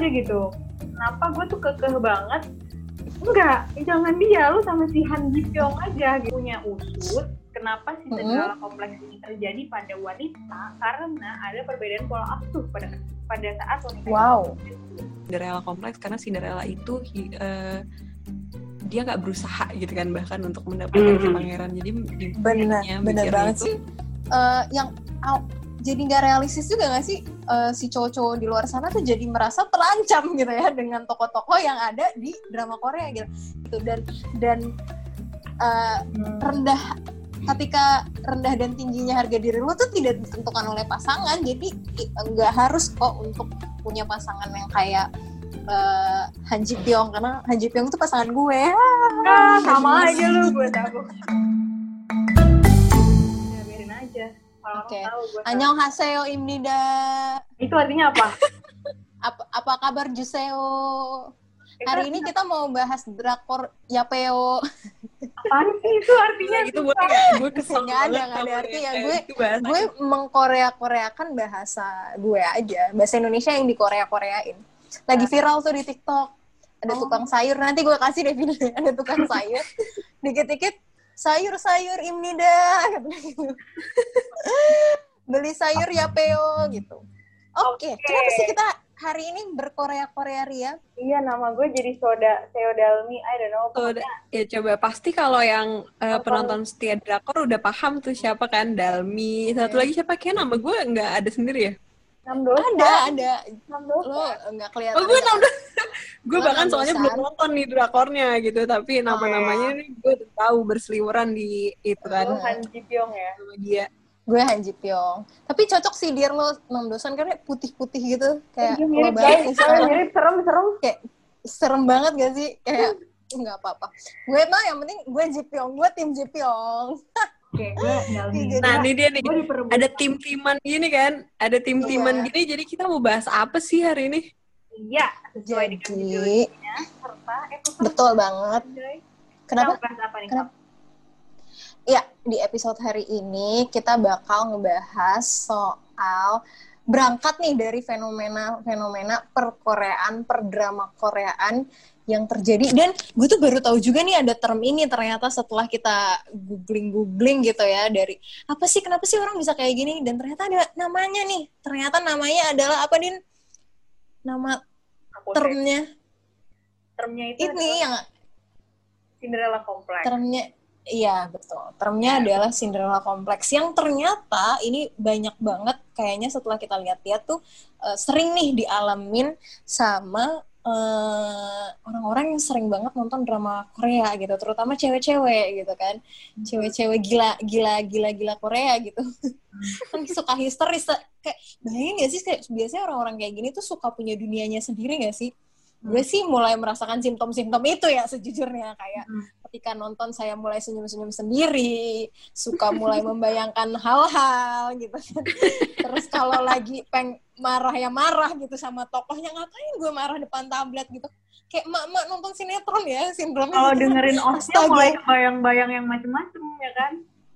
aja gitu kenapa gue tuh kekeh banget enggak jangan dia lu sama si Han Ji Pyong aja gitu. punya usut kenapa si Cinderella Mm-hmm. kompleks ini terjadi pada wanita karena ada perbedaan pola asuh pada pada saat wanita Wow. itu. Cinderella kompleks karena Cinderella itu eh, dia nggak berusaha gitu kan bahkan untuk mendapatkan si Mhm. pangeran jadi bener mikirnya banget itu, sih. Eh, yang jadi nggak realistis juga nggak sih eh, si cowok-cowok di luar sana tuh jadi merasa terancam gitu ya dengan tokoh-tokoh yang ada di drama Korea gitu. Gitu. Dan dan eh, rendah ketika rendah dan tingginya harga diri lu tuh tidak ditentukan oleh pasangan jadi nggak harus kok untuk punya pasangan yang kayak eh, Han Ji Pyong karena Han Ji Pyong tuh pasangan gue Ah, sama aja lu gue tahu Oke. gue tahu. Annyeonghaseyo Imnida. Itu artinya apa? Apa, apa kabar Juseo? Itu hari ini kita mau bahas drakor Yapeo. Apaan sih? Itu artinya itu boleh nggak? gue kesel Nggak ada, nggak ada. artinya. Gue- gue mengkorea-koreakan bahasa gue aja. Bahasa Indonesia yang dikorea-koreain. Lagi viral tuh di TikTok. Ada Oh. tukang sayur. Nanti gue kasih deh videonya. Ada tukang sayur. Dikit-dikit sayur-sayur Imnida gitu. beli sayur Yapeo gitu. Oke Oke. kenapa sih kita hari ini berkorea-korea Ria? Iya nama gue jadi soda Seodalmi I don't know pokoknya ya coba pasti kalau yang Nonton. penonton setia drakor udah paham tuh siapa kan Dalmi. Satu lagi siapa? Kayak nama gue nggak ada sendiri ya. Enam dosa. Ada ada. Enam dosa. Lo nggak kelihatan. Oh gue gue bahkan soalnya belum nonton nih drakornya gitu tapi nama namanya nih gue tahu berseliweran di itu kan. Lo Han Ji Pyong ya? Sama dia. Gue Han Ji Pyong. Tapi cocok sih dir lo enam dosan karena putih-putih gitu. Kayak Dia lo mirip banget guys. mirip serem serem. Kayak serem banget gak sih? Kayak nggak apa-apa. Gue mah yang penting gue Ji Pyong gue tim Ji Pyong. Oke gue nah ini dia nih. Ada tim-timan gini kan? Ada tim-timan Iya. gini jadi kita mau bahas apa sih hari ini iya sesuai dengan Jadi- judulnya. Serta episode betul banget. Kenapa? Kita bahas apa nih Kenapa? Ya, di episode hari ini kita bakal ngebahas soal berangkat nih dari fenomena-fenomena perkoreaan, perdrama koreaan yang terjadi. Dan gue tuh baru tahu juga nih ada term ini ternyata setelah kita googling-googling gitu ya dari apa sih kenapa sih orang bisa kayak gini? Dan ternyata ada namanya nih. Ternyata namanya adalah apa din nama Aku termnya? Termnya itu ini yang Cinderella Complex. termnya iya betul. Termnya adalah Cinderella Complex. Yang ternyata ini banyak banget kayaknya setelah kita lihat-lihat tuh eh, sering nih dialamin sama eh, orang-orang yang sering banget nonton drama Korea gitu terutama cewek-cewek gitu kan. Cewek-cewek gila gila gila gila Korea gitu. Kan suka histeris kayak bayangin gak sih kayak biasanya orang-orang kayak gini tuh suka punya dunianya sendiri gak sih? Gue sih mulai merasakan simptom-simptom itu ya sejujurnya kayak Hmm. Ketika nonton saya mulai senyum-senyum sendiri suka mulai membayangkan hal-hal gitu kan. Terus kalau lagi peng marah ya marah gitu sama tokohnya ngapain gue marah depan tablet? gitu. Kayak emak-emak nonton sinetron ya sindromnya kalau gitu. dengerin Astaga. mulai kebayang-bayang yang macem-macem ya kan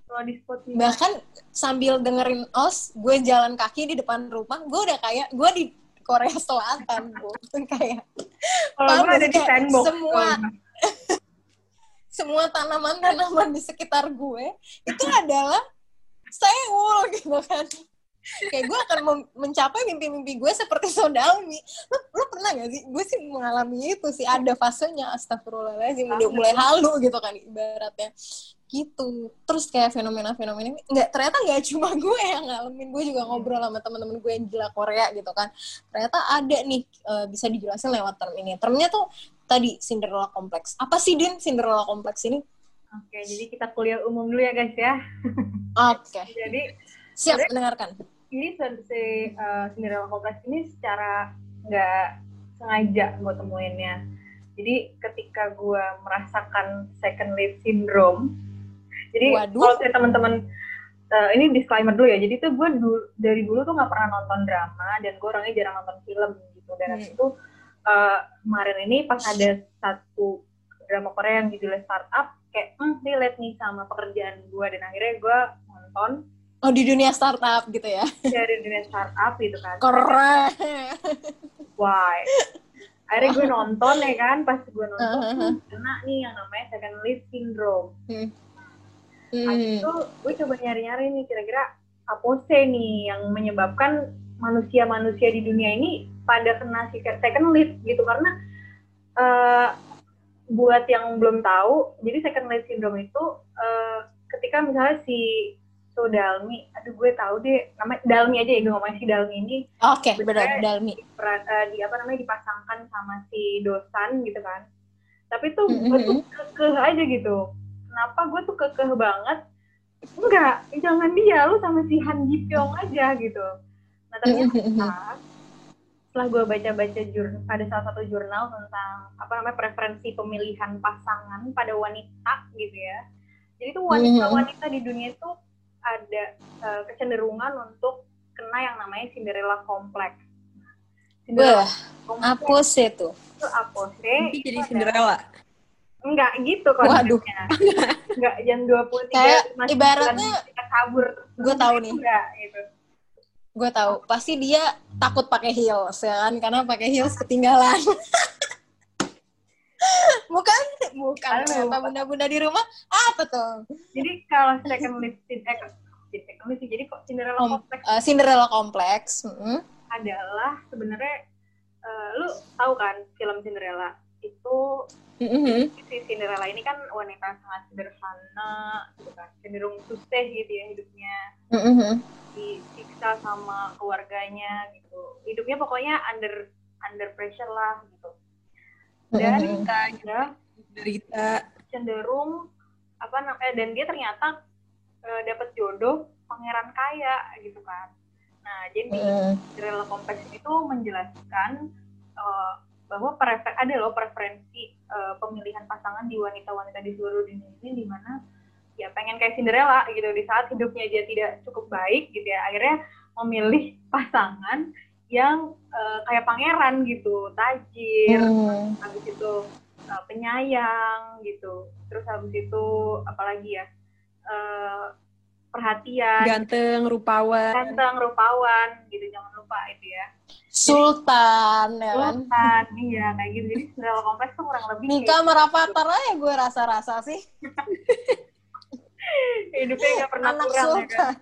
kalau di Spotify. Bahkan sambil dengerin os gue jalan kaki di depan rumah gue udah kayak gue di Korea Selatan gue kayak kalau gue ada di sandbox semua- semua tanaman-tanaman di sekitar gue itu adalah Seoul gitu kan. Kayak gue akan mencapai mimpi-mimpi gue seperti Sodalmi lu, lu pernah gak sih? Gue sih mengalami itu sih. Ada fasenya astagfirullahaladzim udah mulai halu gitu kan ibaratnya. Gitu. Terus kayak fenomena-fenomena ini nggak ternyata nggak cuma gue yang ngalamin. Gue juga ngobrol sama teman-teman gue yang gila Korea gitu kan. Ternyata ada nih eh, bisa dijelasin lewat term ini. Termnya tuh tadi Cinderella Complex. Apa sih din Cinderella Complex ini? Oke jadi kita kuliah umum dulu ya guys ya. Oke. Jadi siap mendengarkan ini si si, uh, Cinderella Complex ini secara nggak sengaja gue temuinnya. Jadi ketika gue merasakan second life syndrome, jadi Waduh. kalau saya teman-teman uh, ini disclaimer dulu ya. Jadi tuh gue du- dari dulu tuh nggak pernah nonton drama dan gue orangnya jarang nonton film gitu. Dan Hmm. itu uh, kemarin ini pas ada satu drama Korea yang judulnya Startup, kayak hmm, relate nih sama pekerjaan gue dan akhirnya gue nonton oh di dunia startup gitu ya dari dunia startup gitu kan. keren why akhirnya gue nonton ya kan pas gue nonton Uh-huh. tuh kena nih yang namanya second lead syndrome Hmm. Habis itu gue coba nyari-nyari nih kira-kira apa sih nih yang menyebabkan manusia-manusia di dunia ini pada kena si- second lead gitu karena eh, buat yang belum tahu jadi second lead syndrome itu eh, ketika misalnya si so Dalmi, aduh gue tahu deh namanya Dalmi aja ya gue ngomongin si Dalmi ini Oke, Bener. benar Dalmi. peran- eh, di apa namanya dipasangkan sama si dosan gitu kan tapi tuh gue Mhm. tuh kekeh aja gitu kenapa gue tuh kekeh banget enggak jangan dia lu sama si Han Ji Pyong aja gitu nah ternyata Mhm. setelah gue baca-baca jurnal ada salah satu jurnal tentang apa namanya preferensi pemilihan pasangan pada wanita gitu ya jadi tuh wanita-wanita di dunia itu ada eh, kecenderungan untuk kena yang namanya Cinderella Complex Cinderella Wah, Complex apa sih itu? itu apa sih? Mimpi jadi Itu Cinderella. ada- Enggak gitu Waduh. konsepnya. Enggak jam 23 Kayak masih ibaratnya kita kabur. gue tahu nih. Enggak gitu. Gue tahu, pasti dia takut pakai heels ya kan, karena pakai heels ketinggalan. bukan, bukan. Ternyata bunda-bunda di rumah? Apa tuh? Jadi kalau second list eh jadi second list jadi kok Cinderella Kom- Complex? eh, Cinderella Complex. mm adalah sebenarnya eh, lu tahu kan film Cinderella? Itu Mhm. si Cinderella ini kan wanita sangat sederhana gitu kan. Cenderung susah gitu ya hidupnya. Mhm. disiksa sama keluarganya gitu. Hidupnya pokoknya under under pressure lah gitu dan Mhm. dia Derita. cenderung apa namanya dan dia ternyata eh, dapat jodoh pangeran kaya gitu kan nah jadi Mhm. Cinderella Complex itu menjelaskan eh, bahwa prefer ada loh preferensi eh, pemilihan pasangan di wanita-wanita di seluruh dunia ini di mana ya pengen kayak Cinderella gitu di saat hidupnya dia tidak cukup baik gitu ya akhirnya memilih pasangan yang eh, kayak pangeran gitu tajir Mhm. habis itu eh, penyayang gitu terus habis itu apalagi ya eh, perhatian Ganteng, rupawan. ganteng rupawan gitu jangan lupa itu ya Sultan ya kan. Sultan iya kayak gitu jadi Cinderella kompleks tuh kurang lebih Nikah sama Rafathar aja gue rasa-rasa sih. kayak hidupnya nggak pernah Anak kurang ya kan Sultan.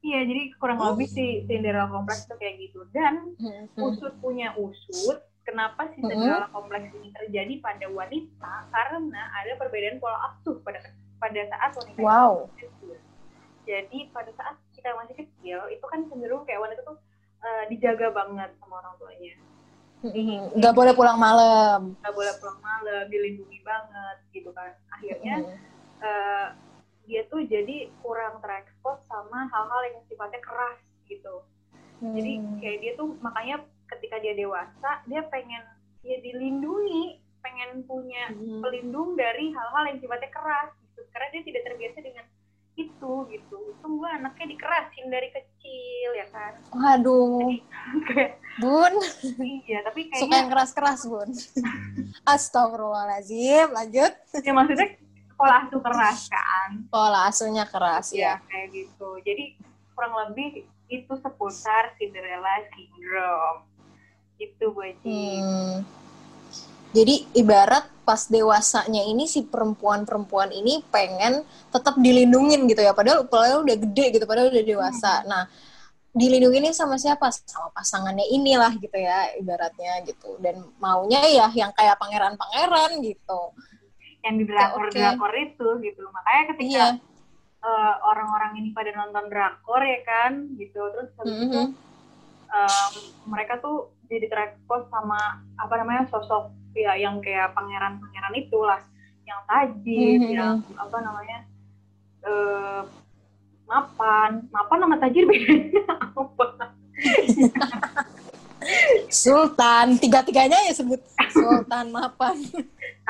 Iya jadi kurang lebih si Cinderella kompleks tuh kayak gitu dan usut punya usut kenapa si. Cinderella kompleks ini terjadi pada wanita karena ada perbedaan pola asuh pada pada saat wanita itu Wow. kecil. Jadi pada saat kita masih kecil itu kan cenderung kayak wanita tuh eh, dijaga banget sama orang tuanya. Mhm. Nggak boleh pulang malam. Nggak boleh pulang malam, dilindungi banget gitu kan. Akhirnya Mhm. Dia tuh jadi kurang terekspos sama hal-hal yang sifatnya keras gitu. Jadi Hmm. kayak dia tuh makanya ketika dia dewasa dia pengen ya dilindungi, pengen punya Mhm. pelindung dari hal-hal yang sifatnya keras gitu. Karena dia tidak terbiasa dengan itu gitu. Itu gue anaknya dikerasin dari kecil ya kan. Waduh, Kayak, Bun. iya, tapi Suka yang kayaknya keras-keras, Bun. Astagfirullahaladzim. Lanjut. ya maksudnya pola asuh keras kan. Pola asuhnya keras Ya, ya. kayak gitu. Jadi kurang lebih itu seputar Cinderella syndrome. Itu Boji. Hmm. Jadi ibarat pas dewasanya ini si perempuan-perempuan ini pengen tetap dilindungin gitu ya. Padahal padahal udah gede gitu, padahal udah dewasa. Nah, dilindunginnya sama siapa? Sama pasangannya inilah gitu ya ibaratnya gitu. Dan maunya ya yang kayak pangeran-pangeran gitu. Yang di drakor-drakor itu gitu. Makanya ketika Iya. eh, orang-orang ini pada nonton drakor ya kan gitu. Terus habis itu Mhm. em, mereka tuh jadi terekspos sama apa namanya sosok ya yang kayak pangeran-pangeran itulah yang tajir Mhm. yang apa namanya eh mapan mapan sama tajir bedanya apa Sultan, tiga-tiganya ya sebut Sultan Mapan.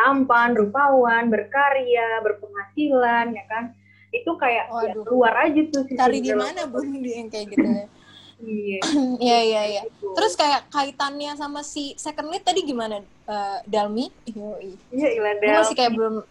tampan rupawan berkarya berpenghasilan ya kan itu kayak ya, Waduh. keluar aja tuh si Cari di mana Bun yang kayak gitu ya? iya Iya iya iya. gitu. Terus kayak kaitannya sama si second lead tadi gimana, eh, Dalmi? Iya ilah Gue masih kayak belum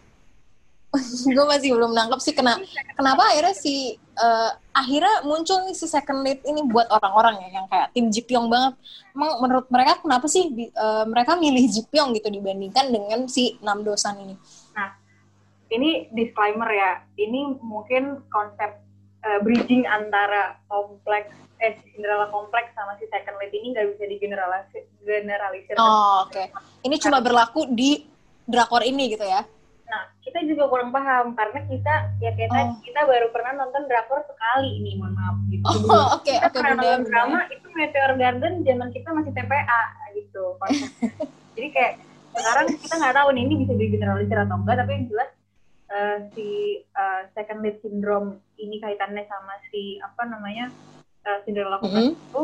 gue masih belum nangkep sih kena, kenapa akhirnya si uh, akhirnya muncul nih si second lead ini buat orang-orang ya yang kayak tim Jipyong banget. Emang menurut mereka kenapa sih di, uh, mereka milih Jipyong gitu dibandingkan dengan si Nam Dosan ini? Nah, ini disclaimer ya. Ini mungkin konsep uh, bridging antara kompleks eh Cinderella kompleks sama si second lead ini nggak bisa digeneralisir generalisir. Oh, oke. Okay. Ini cuma berlaku di drakor ini gitu ya? Nah, kita juga kurang paham karena kita ya kayak oh. kita baru pernah nonton drakor sekali ini, mohon maaf gitu. Oh, oke, okay, oke. Okay, pernah nonton drama itu Meteor Garden zaman kita masih TPA gitu. Jadi kayak sekarang kita nggak tahu nih ini bisa digeneralisir atau enggak, tapi yang jelas uh, si uh, second lead syndrome ini kaitannya sama si apa namanya uh, Cinderella mm -hmm. itu.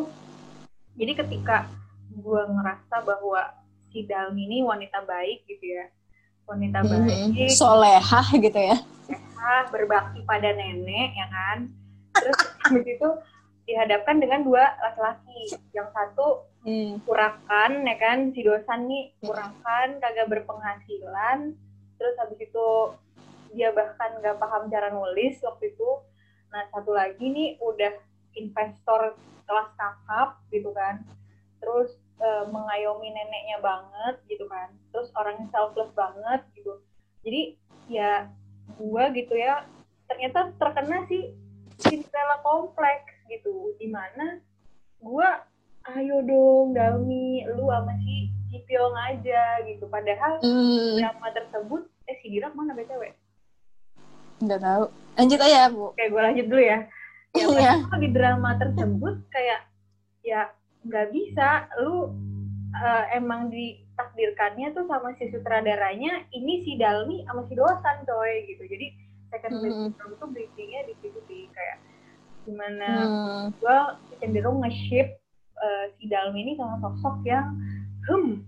Jadi ketika gue ngerasa bahwa si Dalmi ini wanita baik gitu ya, wanita mm-hmm. baik, solehah gitu ya, solehah, berbakti pada nenek ya kan. Terus habis itu dihadapkan dengan dua laki-laki, yang satu mm. kurakan ya kan, si dosan nih kurakan, kagak berpenghasilan, terus habis itu dia bahkan nggak paham cara nulis waktu itu. Nah satu lagi nih udah investor kelas kakap gitu kan, terus uh, mengayomi neneknya banget gitu kan. Terus orangnya selfless banget gitu. Jadi ya gua gitu ya ternyata terkena sih Cinderella kompleks gitu. Di mana gua ayo dong Dami lu sama si Jipyong aja gitu. Padahal mm. drama tersebut eh si Dirak mana btw nggak tahu. Lanjut aja bu. Kayak gue lanjut dulu ya. Ya yeah. di drama tersebut kayak ya nggak bisa lu uh, emang ditakdirkannya tuh sama si sutradaranya ini si Dalmi sama si dosan coy gitu jadi second mm -hmm. itu bridgingnya di situ sih kayak gimana mm. gue cenderung nge-ship uh, si Dalmi ini sama sosok yang hmm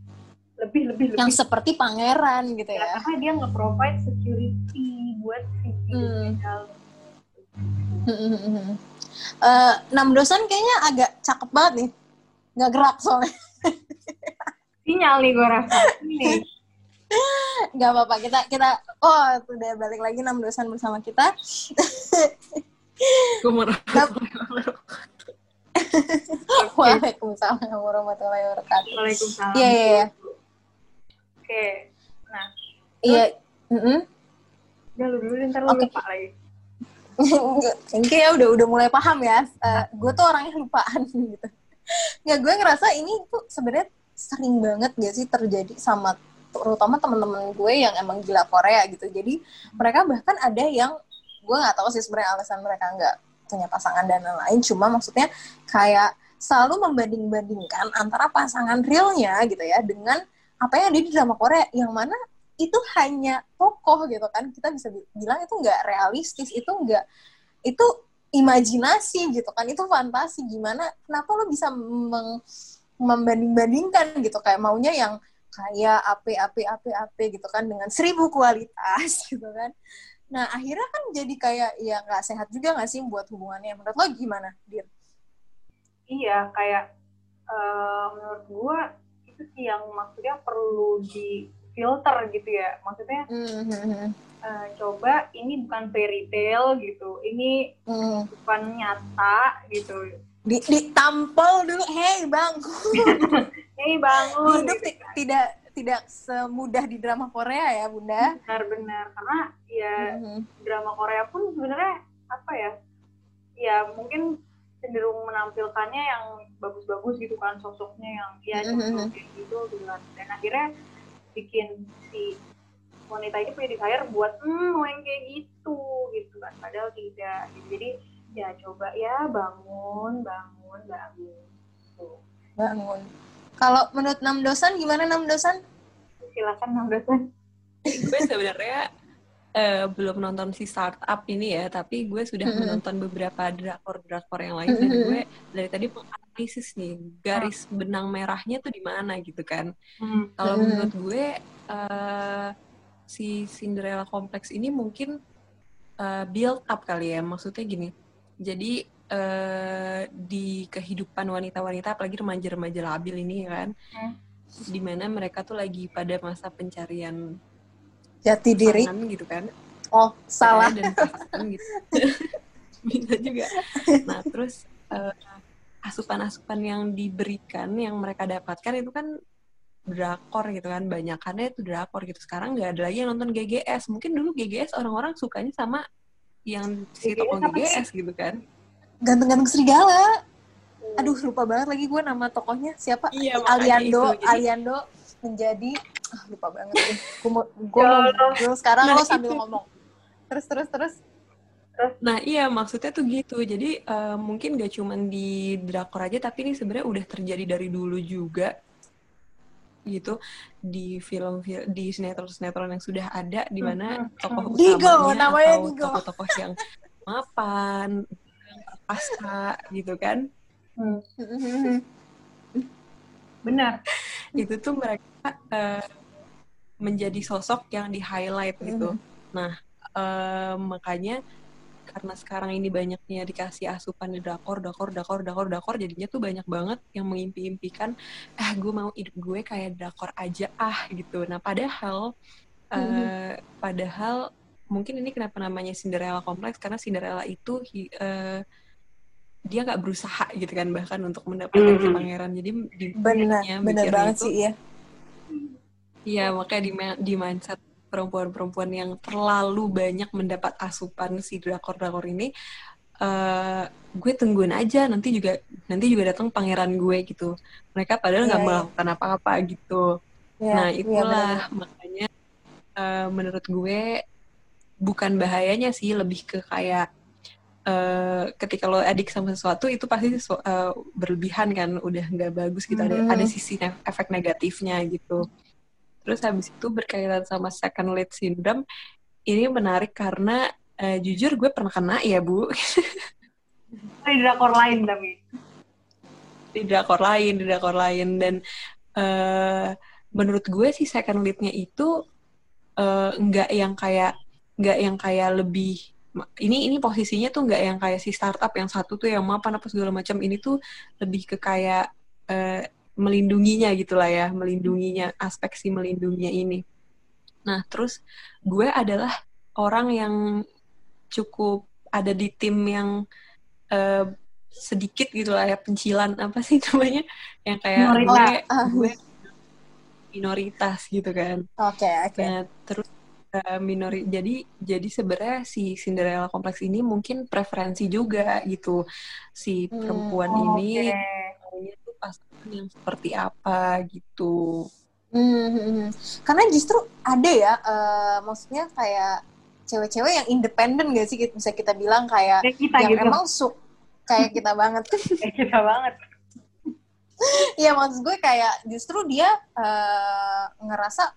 lebih lebih yang lebih. seperti pangeran gitu ya, ya. karena dia nge-provide security buat si mm. Dalmi Uh, enam dosan kayaknya agak cakep banget nih nggak gerak soalnya sinyal nih gue rasa ini nggak apa-apa kita kita oh udah balik lagi enam dosan bersama kita gue marah Waalaikumsalam warahmatullahi wabarakatuh. Waalaikumsalam. Iya, iya, iya. Oke. Nah. Iya. Mm -hmm. Udah lu dulu ntar lu okay. lupa lagi. Oke ya udah udah mulai paham ya. Uh, gue tuh orangnya lupaan gitu ya gue ngerasa ini tuh sebenarnya sering banget gak sih terjadi sama terutama teman-teman gue yang emang gila Korea gitu. Jadi mereka bahkan ada yang gue nggak tahu sih sebenarnya alasan mereka nggak punya pasangan dan lain-lain. Cuma maksudnya kayak selalu membanding-bandingkan antara pasangan realnya gitu ya dengan apa yang ada di drama Korea. Yang mana itu hanya tokoh gitu kan. Kita bisa bilang itu nggak realistis itu nggak itu imajinasi gitu kan. Itu fantasi. Gimana kenapa lo bisa meng, membanding-bandingkan gitu? Kayak maunya yang kayak ape ape ape ape gitu kan dengan seribu kualitas gitu kan. Nah akhirnya kan jadi kayak ya nggak sehat juga nggak sih buat hubungannya? Menurut lo gimana dir? Iya kayak uh, menurut gua itu sih yang maksudnya perlu di filter gitu ya. Maksudnya mm -hmm uh, coba ini bukan fairy tale gitu ini hmm. bukan nyata gitu di ditampol dulu hei bangun hei bangun hidup gitu. tidak tidak semudah di drama Korea ya bunda benar-benar karena ya hmm. drama Korea pun sebenarnya apa ya ya mungkin cenderung menampilkannya yang bagus-bagus gitu kan sosoknya yang ya mm-hmm. gitu gitu dan akhirnya bikin si wanita ini punya desire buat hmm mau yang kayak gitu gitu kan padahal tidak gitu. jadi ya coba ya bangun bangun bangun tuh bangun kalau menurut enam dosan gimana enam dosan silakan enam dosan gue sebenarnya uh, belum nonton si startup ini ya tapi gue sudah mm -hmm. menonton beberapa drakor drakor yang lain mm -hmm. dan gue dari tadi menganalisis nih garis benang merahnya tuh di mana gitu kan mm -hmm. kalau menurut gue uh, si Cinderella kompleks ini mungkin uh, build up kali ya maksudnya gini. Jadi uh, di kehidupan wanita-wanita apalagi remaja-remaja labil ini kan? Hmm. di mana mereka tuh lagi pada masa pencarian jati diri. gitu kan? Oh, salah. dan kekerasan gitu. Bisa juga. Nah terus eh, asupan-asupan yang diberikan yang mereka dapatkan itu kan drakor gitu kan banyakannya itu drakor gitu sekarang nggak ada lagi yang nonton GGS mungkin dulu GGS orang-orang sukanya sama yang si GGS tokoh? GGS gitu kan Ganteng-ganteng serigala. Aduh, lupa banget lagi gue nama tokohnya siapa? Iya, Aliando, itu. Jadi- Aliando menjadi ah, lupa banget. Gue mau gue Ya sekarang Nah, lo sambil itu. ngomong. Terus terus terus. Nah iya maksudnya tuh gitu. Jadi eh, mungkin gak cuman di drakor aja, tapi ini sebenarnya udah terjadi dari dulu juga gitu di film di sinetron sinetron yang sudah ada di mana Mhm. tokoh Digo, utamanya namanya atau Digo. tokoh-tokoh yang mapan, pasca gitu kan, Hmm, benar. itu tuh mereka eh, menjadi sosok yang di highlight gitu. Nah eh, makanya karena sekarang ini banyaknya dikasih asupan di drakor, drakor, drakor, drakor, drakor, jadinya tuh banyak banget yang mengimpi-impikan, ah gue mau hidup gue kayak drakor aja ah gitu. Nah padahal, eh, padahal mungkin ini kenapa namanya Cinderella kompleks karena Cinderella itu eh, dia nggak berusaha gitu kan bahkan untuk mendapatkan si Mhm. pangeran. Jadi di Benar, benar banget itu, sih ya. Iya, makanya di, di mindset perempuan-perempuan yang terlalu banyak mendapat asupan si drakor-drakor ini, eh gue tungguin aja nanti juga nanti juga datang pangeran gue gitu. Mereka padahal nggak Iya, iya. melakukan apa-apa gitu. Iya, nah iya, itulah benar. makanya eh, menurut gue bukan bahayanya sih, lebih ke kayak eh, ketika lo adik sama sesuatu itu pasti eh, berlebihan kan, udah nggak bagus gitu. Ada Mhm. ada sisi ne- efek negatifnya gitu. Terus habis itu berkaitan sama second lead syndrome, ini menarik karena eh, jujur gue pernah kena ya bu. Di drakor lain tapi. di drakor lain, di drakor lain. Dan eh menurut gue sih second lead-nya itu nggak yang kayak nggak yang kayak lebih ini ini posisinya tuh nggak yang kayak si startup yang satu tuh yang mapan apa segala macam. Ini tuh lebih ke kayak eh, melindunginya gitulah ya melindunginya aspek si melindunginya ini nah terus gue adalah orang yang cukup ada di tim yang eh, sedikit gitu lah ya pencilan apa sih namanya yang kayak Minoritas. gue Ah. gue minoritas gitu kan Oke, oke. Nah, terus eh, minori jadi jadi sebenarnya si Cinderella kompleks ini mungkin preferensi juga gitu si Hmm, perempuan Oke. ini pasangan yang seperti apa gitu. Hmm, hmm, hmm. Karena justru ada ya, eh, maksudnya kayak cewek-cewek yang independen gak sih bisa kita bilang kayak Kayak kita yang gitu. emang suk kayak kita banget. Kayak kita banget. Iya maksud gue kayak justru dia eh, ngerasa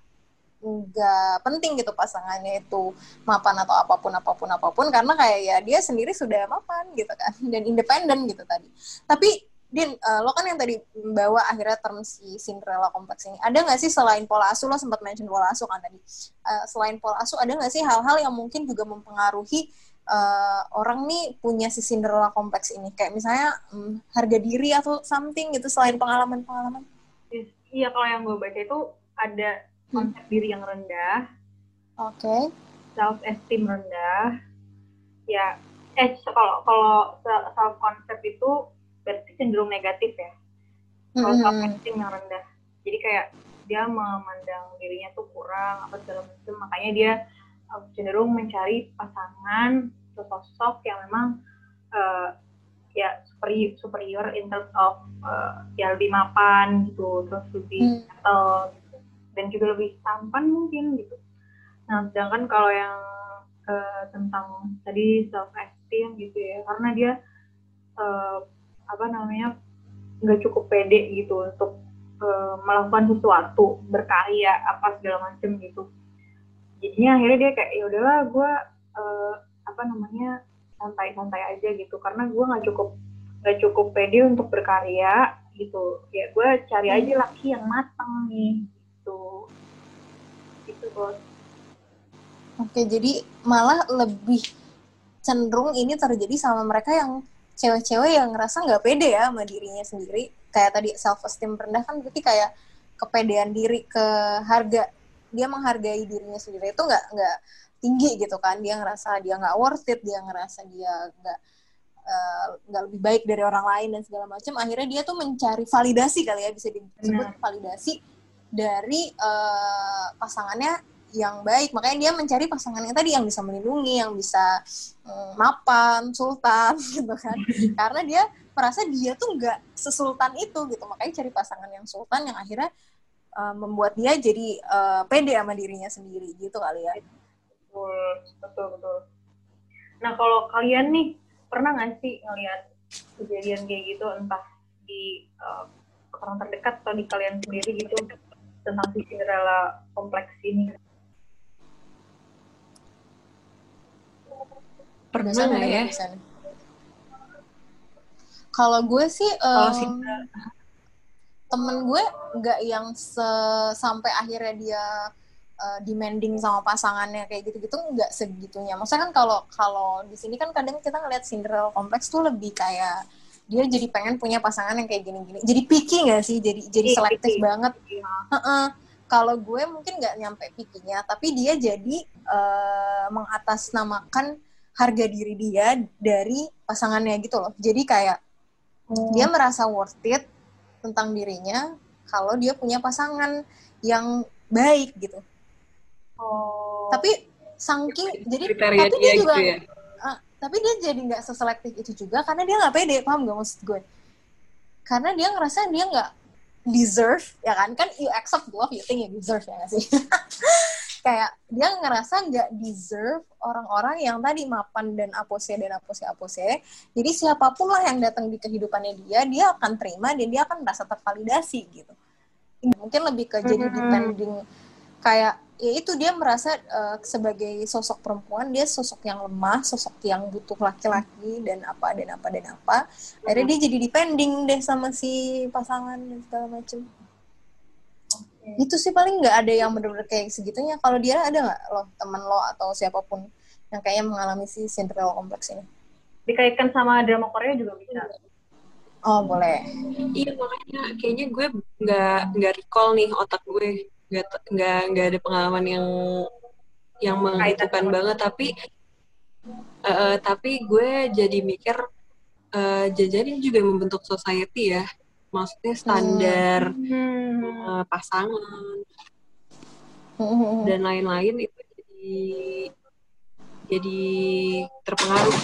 nggak penting gitu pasangannya itu mapan atau apa pun apa pun apa pun karena kayak ya dia sendiri sudah mapan gitu kan dan independen gitu tadi. Tapi Din, eh, lo kan yang tadi bawa akhirnya term si Cinderella kompleks ini. Ada nggak sih selain pola asuh lo sempat mention pola asuh kan tadi? Eh, selain pola asuh ada nggak sih hal-hal yang mungkin juga mempengaruhi eh, orang nih punya si Cinderella kompleks ini? Kayak misalnya hmm, harga diri atau something gitu selain pengalaman-pengalaman? Iya kalau yang gue baca itu ada konsep diri yang rendah, Oke. self esteem rendah. Ya, eh kalau kalau self concept itu berarti cenderung negatif ya. Kalau self esteem yang rendah. Jadi kayak dia memandang dirinya tuh kurang apa segala macam, makanya dia uh, cenderung mencari pasangan atau sosok yang memang uh, ya superior, superior in terms of uh, ya lebih mapan gitu, terus lebih Hmm. settle gitu. dan juga lebih tampan mungkin gitu. Nah, sedangkan kalau yang uh, tentang tadi self esteem gitu ya, karena dia uh, apa namanya nggak cukup pede gitu untuk uh, melakukan sesuatu berkarya apa segala macem gitu. Jadinya akhirnya dia kayak ya udahlah gue uh, apa namanya santai-santai aja gitu. Karena gue nggak cukup nggak cukup pede untuk berkarya gitu. Ya gue cari aja laki yang matang nih gitu. Gitu bos. Oke, jadi malah lebih cenderung ini terjadi sama mereka yang cewek-cewek yang ngerasa nggak pede ya sama dirinya sendiri. Kayak tadi self esteem rendah kan berarti kayak kepedean diri ke harga dia menghargai dirinya sendiri itu nggak nggak tinggi gitu kan. Dia ngerasa dia nggak worth it dia ngerasa dia nggak eh, nggak uh, lebih baik dari orang lain dan segala macam. Akhirnya dia tuh mencari validasi kali ya bisa disebut validasi dari uh, pasangannya yang baik. Makanya dia mencari pasangan yang tadi yang bisa melindungi yang bisa um, mapan sultan gitu kan. Karena dia merasa dia tuh nggak sesultan itu gitu. Makanya cari pasangan yang sultan yang akhirnya uh, membuat dia jadi uh, pede sama dirinya sendiri gitu kali ya. Betul betul betul. Nah kalau kalian nih pernah nggak sih ngeliat kejadian kayak gitu? Entah di uh, orang terdekat atau di kalian sendiri gitu tentang si Cinderella kompleks ini pernah nggak ya kalau gue sih um, temen gue nggak yang se sampai akhirnya dia uh, demanding sama pasangannya kayak gitu-gitu nggak segitunya. Maksudnya kan kalau kalau di sini kan kadang kita ngeliat Cinderella kompleks tuh lebih kayak dia jadi pengen punya pasangan yang kayak gini-gini. Jadi picky nggak sih? Jadi jadi selektif banget. Uh -uh. Kalau gue mungkin nggak nyampe pikinya, tapi dia jadi uh, mengatasnamakan harga diri dia dari pasangannya gitu loh. Jadi kayak hmm. dia merasa worth it tentang dirinya kalau dia punya pasangan yang baik gitu. Oh. Tapi saking jadi Kriteria tapi dia, juga gitu ya? uh, tapi dia jadi nggak seselektif itu juga karena dia nggak pede paham gak maksud gue? Karena dia ngerasa dia nggak deserve ya kan kan you accept love you think you deserve ya gak sih? kayak dia ngerasa nggak deserve orang-orang yang tadi mapan dan apose dan apose apose. Jadi siapa pun lah yang datang di kehidupannya dia dia akan terima dan dia akan merasa tervalidasi gitu. Mungkin lebih ke jadi mm-hmm. depending kayak ya itu dia merasa uh, sebagai sosok perempuan dia sosok yang lemah sosok yang butuh laki-laki dan apa dan apa dan apa. Akhirnya dia jadi depending deh sama si pasangan dan segala macem itu sih paling nggak ada yang bener-bener kayak segitunya. Kalau dia ada nggak lo teman lo atau siapa pun yang kayaknya mengalami si Cinderella kompleks ini? Dikaitkan sama drama Korea juga bisa. Oh boleh. Iya makanya kayaknya gue nggak nggak recall nih otak gue. Nggak nggak nggak ada pengalaman yang yang menghitungkan banget. Tapi uh, tapi gue jadi mikir uh, jajan ini juga membentuk society ya maksudnya standar hmm. uh, pasangan. Hmm. dan lain-lain itu jadi jadi terpengaruh.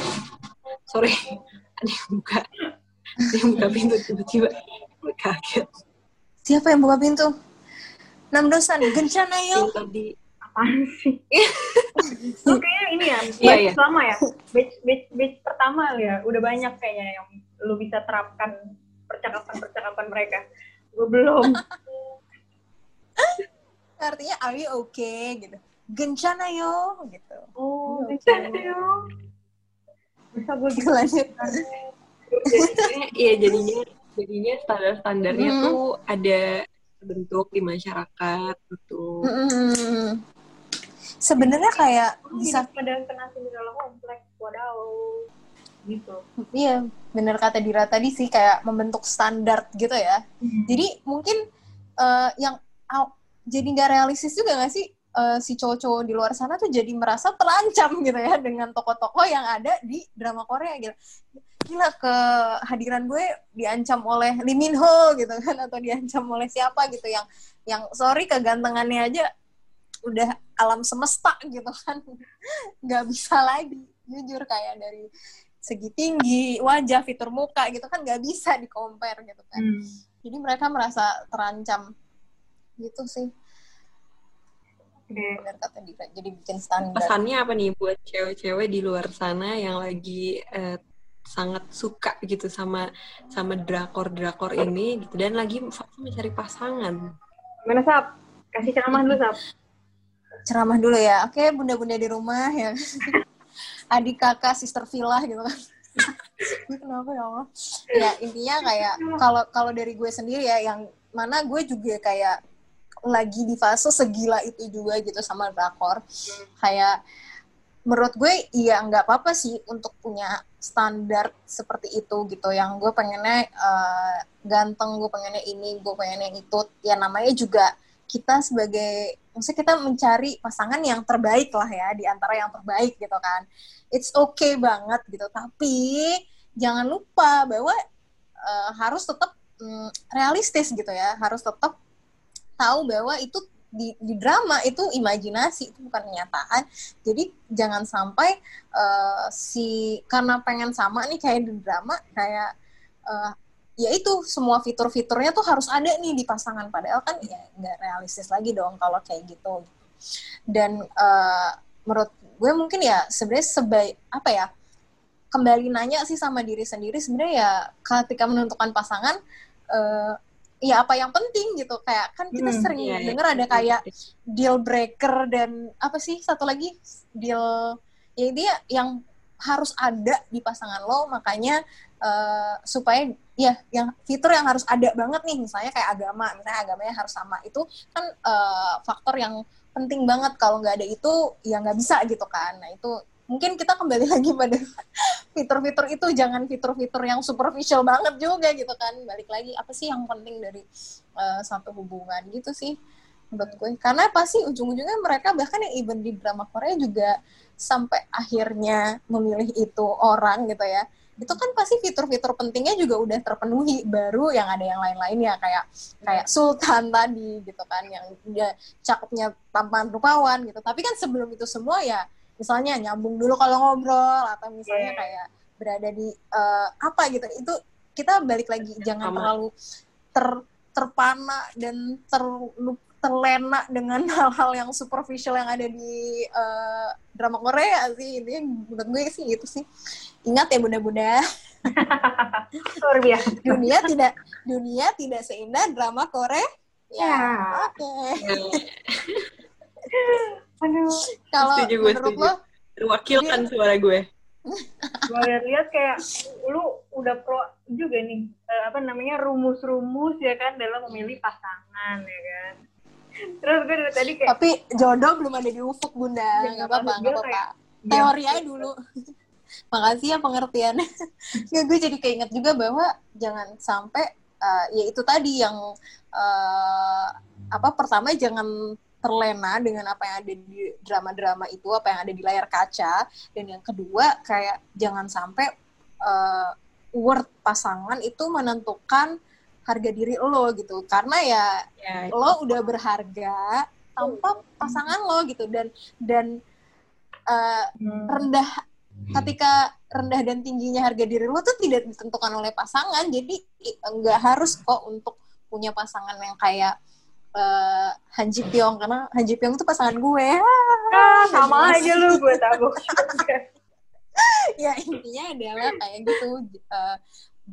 Sorry ada yang buka ada yang buka pintu tiba-tiba kaget. Siapa yang buka pintu? Enam dosan gencana yo tadi apaan sih? Oke ini ya batch yeah, yeah. lama ya? Batch, batch, batch pertama ya udah banyak kayaknya yang lu bisa terapkan percakapan-percakapan mereka. Gue belum. Artinya are you okay gitu. Gencana yo gitu. Oh, gencana yo. Bisa gue gitu lanjut. Iya jadinya jadinya standar-standarnya hmm. tuh ada bentuk di masyarakat gitu. Hmm. Sebenarnya kayak bisa pada kena dalam kompleks, wadaw gitu. Iya, bener kata Dira tadi sih kayak membentuk standar gitu ya. Hmm. Jadi mungkin uh, yang uh, jadi nggak realistis juga nggak sih uh, si cowok-cowok di luar sana tuh jadi merasa terancam gitu ya dengan tokoh-tokoh yang ada di drama Korea gitu. Gila kehadiran gue diancam oleh Lee Min Ho gitu kan atau diancam oleh siapa gitu yang yang sorry kegantengannya aja udah alam semesta gitu kan nggak bisa lagi jujur kayak dari segi tinggi, wajah, fitur muka gitu kan nggak bisa di compare gitu kan. Hmm. Jadi mereka merasa terancam gitu sih. Okay. Benar kata Dira. Jadi bikin standar. Pesannya apa nih buat cewek-cewek di luar sana yang lagi eh, sangat suka gitu sama sama drakor-drakor ini gitu dan lagi mencari pasangan. Gimana Sap? Kasih ceramah dulu Sap. Ceramah dulu ya. Oke, bunda-bunda di rumah ya. adik kakak sister villa gitu kan. Kenapa ya Allah? Ya intinya kayak kalau kalau dari gue sendiri ya yang mana gue juga kayak lagi di fase segila itu juga gitu sama drakor. Kayak menurut gue iya nggak apa-apa sih untuk punya standar seperti itu gitu. Yang gue pengennya uh, ganteng gue pengennya ini gue pengennya itu. Ya namanya juga kita sebagai maksudnya kita mencari pasangan yang terbaik lah ya di antara yang terbaik gitu kan. It's okay banget gitu. Tapi jangan lupa bahwa uh, harus tetap um, realistis gitu ya. Harus tetap tahu bahwa itu di, di drama itu imajinasi itu bukan kenyataan. Jadi jangan sampai uh, si karena pengen sama nih kayak di drama kayak uh, ya itu semua fitur-fiturnya tuh harus ada nih di pasangan. Padahal kan ya nggak realistis lagi dong kalau kayak gitu. Dan uh, menurut gue mungkin ya sebenarnya sebaik apa ya kembali nanya sih sama diri sendiri sebenarnya ya ketika menentukan pasangan uh, ya apa yang penting gitu. Kayak kan kita hmm, sering iya, iya. dengar ada kayak deal breaker dan apa sih satu lagi deal ya dia yang harus ada di pasangan lo. Makanya uh, supaya ya yang fitur yang harus ada banget nih misalnya kayak agama misalnya agamanya harus sama. Itu kan uh, faktor yang penting banget. Kalau nggak ada itu ya nggak bisa gitu kan. Nah itu mungkin kita kembali lagi pada fitur-fitur itu. Jangan fitur-fitur yang superficial banget juga gitu kan. Balik lagi apa sih yang penting dari uh, satu hubungan gitu sih menurut gue. Karena pasti ujung-ujungnya mereka bahkan yang even di drama Korea juga sampai akhirnya memilih itu orang gitu ya itu kan pasti fitur-fitur pentingnya juga udah terpenuhi baru yang ada yang lain-lain ya kayak kayak Sultan tadi gitu kan yang dia cakepnya tampan rupawan gitu. Tapi kan sebelum itu semua ya misalnya nyambung dulu kalau ngobrol atau misalnya yeah. kayak berada di uh, apa gitu. Itu kita balik lagi jangan terlalu ter terpana dan terlupa terlena dengan hal-hal yang superficial yang ada di uh, drama Korea sih. Ini menurut gue sih itu sih. Ingat ya bunda-bunda. Luar biasa. Dunia tidak dunia tidak seindah drama Korea. Ya, ya. oke. Okay. aduh. Kalau menurut lo? Wakilkan suara gue. Gue lihat-lihat kayak lu udah pro juga nih uh, apa namanya rumus-rumus ya kan dalam memilih pasangan ya kan terus gue dari tadi kayak tapi jodoh belum ada di ufuk bunda. Ya, nggak apa-apa nggak apa-apa. Teori aja dulu. Makasih ya pengertiannya. Ya gue jadi keinget juga bahwa jangan sampai uh, ya itu tadi yang uh, apa pertama jangan terlena dengan apa yang ada di drama-drama itu apa yang ada di layar kaca. Dan yang kedua kayak jangan sampai uh, word pasangan itu menentukan harga diri lo gitu. Karena ya, ya lo udah berharga tanpa pasangan lo gitu. Dan dan uh, hmm. rendah ketika rendah dan tingginya harga diri lo tuh tidak ditentukan oleh pasangan. Jadi nggak harus kok untuk punya pasangan yang kayak uh, Han Ji Pyong. Karena Han Ji Pyong itu pasangan gue. Ah, sama aja lu gue tabuk ya intinya adalah kayak gitu. Uh,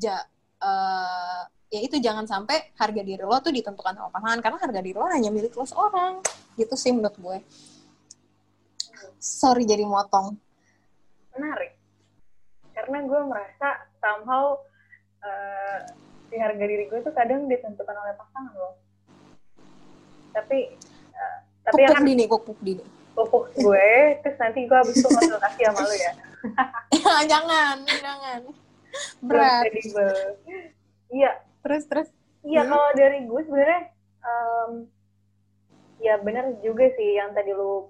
ja, uh, ya itu jangan sampai harga diri lo tuh ditentukan sama pasangan karena harga diri lo hanya milik lo seorang. Gitu sih menurut gue. Sorry jadi motong. Menarik. Karena gue merasa somehow uh, si harga diri gue tuh kadang ditentukan oleh pasangan lo. Tapi uh, tapi pupuk kan, dini pupuk dini. pupuk gue terus nanti gue habis itu konsultasi sama lo ya. Jangan jangan. Berat. Iya terus terus? Iya hmm. kalau dari gue sebenarnya um, ya benar juga sih yang tadi lu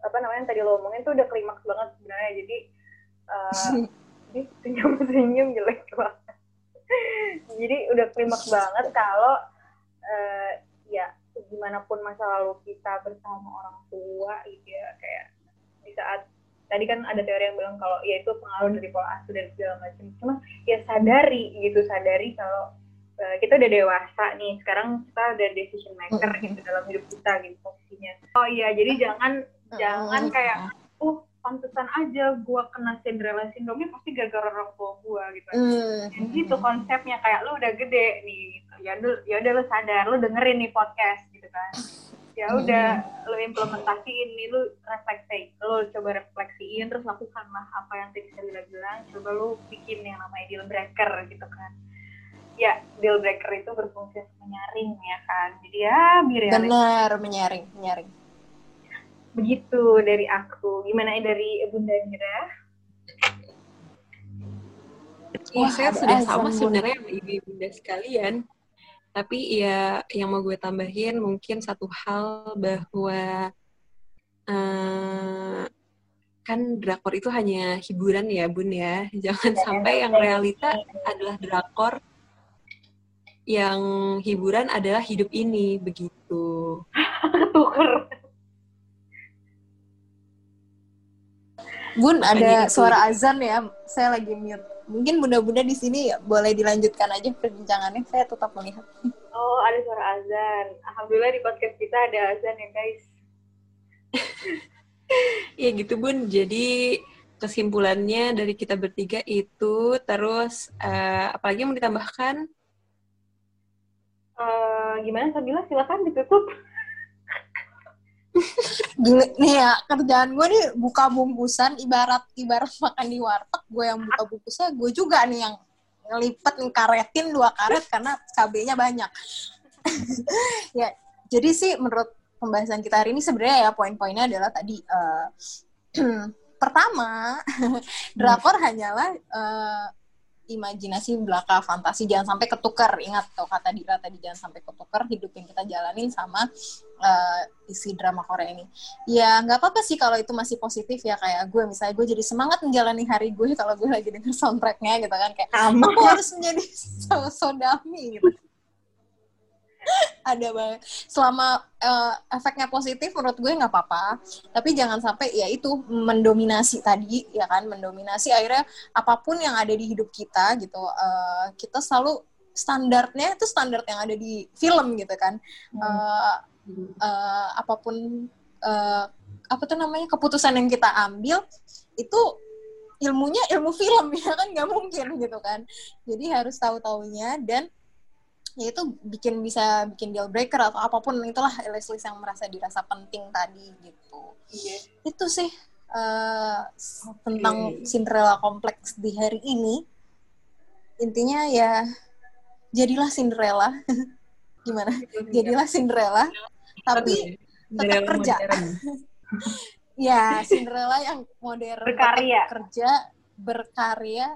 apa namanya yang tadi lo omongin tuh udah klimaks banget sebenarnya. Jadi uh, jadi senyum senyum jelek banget. Jadi udah klimaks banget kalau uh, ya gimana pun masa lalu kita bersama orang tua gitu ya kayak di saat tadi kan ada teori yang bilang kalau ya itu pengaruh dari pola asuh dan segala macam. Cuma ya sadari gitu sadari kalau Eh, kita udah dewasa nih sekarang kita udah decision maker gitu dalam hidup kita gitu posisinya oh iya jadi jangan jangan kayak uh pantesan aja gue kena Cinderella syndrome pasti gara-gara orang tua gue gitu. Dan gitu konsepnya kayak lu udah gede nih ya udah ya udah lu sadar lu dengerin nih podcast gitu kan. Ya udah lu implementasiin nih lu refleksi lu coba refleksiin terus lakukanlah apa yang tadi saya bilang coba lu bikin yang namanya deal breaker gitu kan ya deal breaker itu berfungsi menyaring ya kan. Jadi ya biar benar menyaring menyaring. Begitu dari aku. Gimana ya dari bunda Mira Iya, saya sudah sama sebenarnya sama ibu bunda sekalian. Tapi ya yang mau gue tambahin mungkin satu hal bahwa uh, kan drakor itu hanya hiburan ya bun ya. Jangan ya, sampai yang realita adalah drakor yang hiburan adalah hidup ini begitu. Tuker. Bun, ada suara azan ya. Saya lagi mute. Mungkin bunda-bunda di sini ya, boleh dilanjutkan aja perbincangannya. Saya tetap melihat. Oh, ada suara azan. Alhamdulillah di podcast kita ada azan ya, guys. ya gitu, Bun. Jadi kesimpulannya dari kita bertiga itu terus uh, apalagi mau ditambahkan? Uh, gimana Sabila? Silakan ditutup. Gila, nih ya kerjaan gue nih buka bungkusan ibarat ibarat makan di warteg gue yang buka bungkusnya gue juga nih yang ngelipet karetin dua karet karena cabenya banyak ya jadi sih menurut pembahasan kita hari ini sebenarnya ya poin-poinnya adalah tadi uh, pertama drakor hanyalah uh, imajinasi belaka fantasi. Jangan sampai ketukar ingat tuh kata Dira tadi jangan sampai ketukar hidup yang kita jalanin sama uh, isi drama Korea ini. Ya nggak apa-apa sih kalau itu masih positif ya kayak gue. Misalnya gue jadi semangat menjalani hari gue kalau gue lagi denger soundtracknya gitu kan. Kayak aku harus menjadi sodami gitu ada banget. Selama uh, efeknya positif menurut gue nggak apa-apa. Tapi jangan sampai ya itu mendominasi tadi ya kan? Mendominasi akhirnya apa pun yang ada di hidup kita gitu uh, kita selalu standarnya itu standar yang ada di film gitu kan. Hmm. uh, uh, apa pun uh, apa tuh namanya keputusan yang kita ambil itu ilmunya ilmu film ya kan? Nggak mungkin gitu kan. Jadi harus tahu taunya dan ya itu bikin bisa bikin deal breaker atau apa pun itulah list-list yang merasa dirasa penting tadi gitu. Iya. Itu sih uh, okay. tentang Cinderella kompleks di hari ini. Intinya ya jadilah Cinderella. Gimana? jadilah Cinderella tapi tetap kerja. ya, Cinderella yang modern berkarya. kerja, berkarya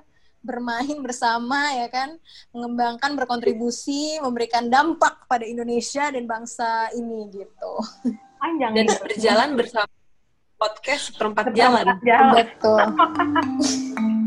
bermain bersama ya kan? Mengembangkan berkontribusi memberikan dampak pada Indonesia dan bangsa ini gitu. Panjang dan berjalan bersama podcast perempat jalan. jalan. Betul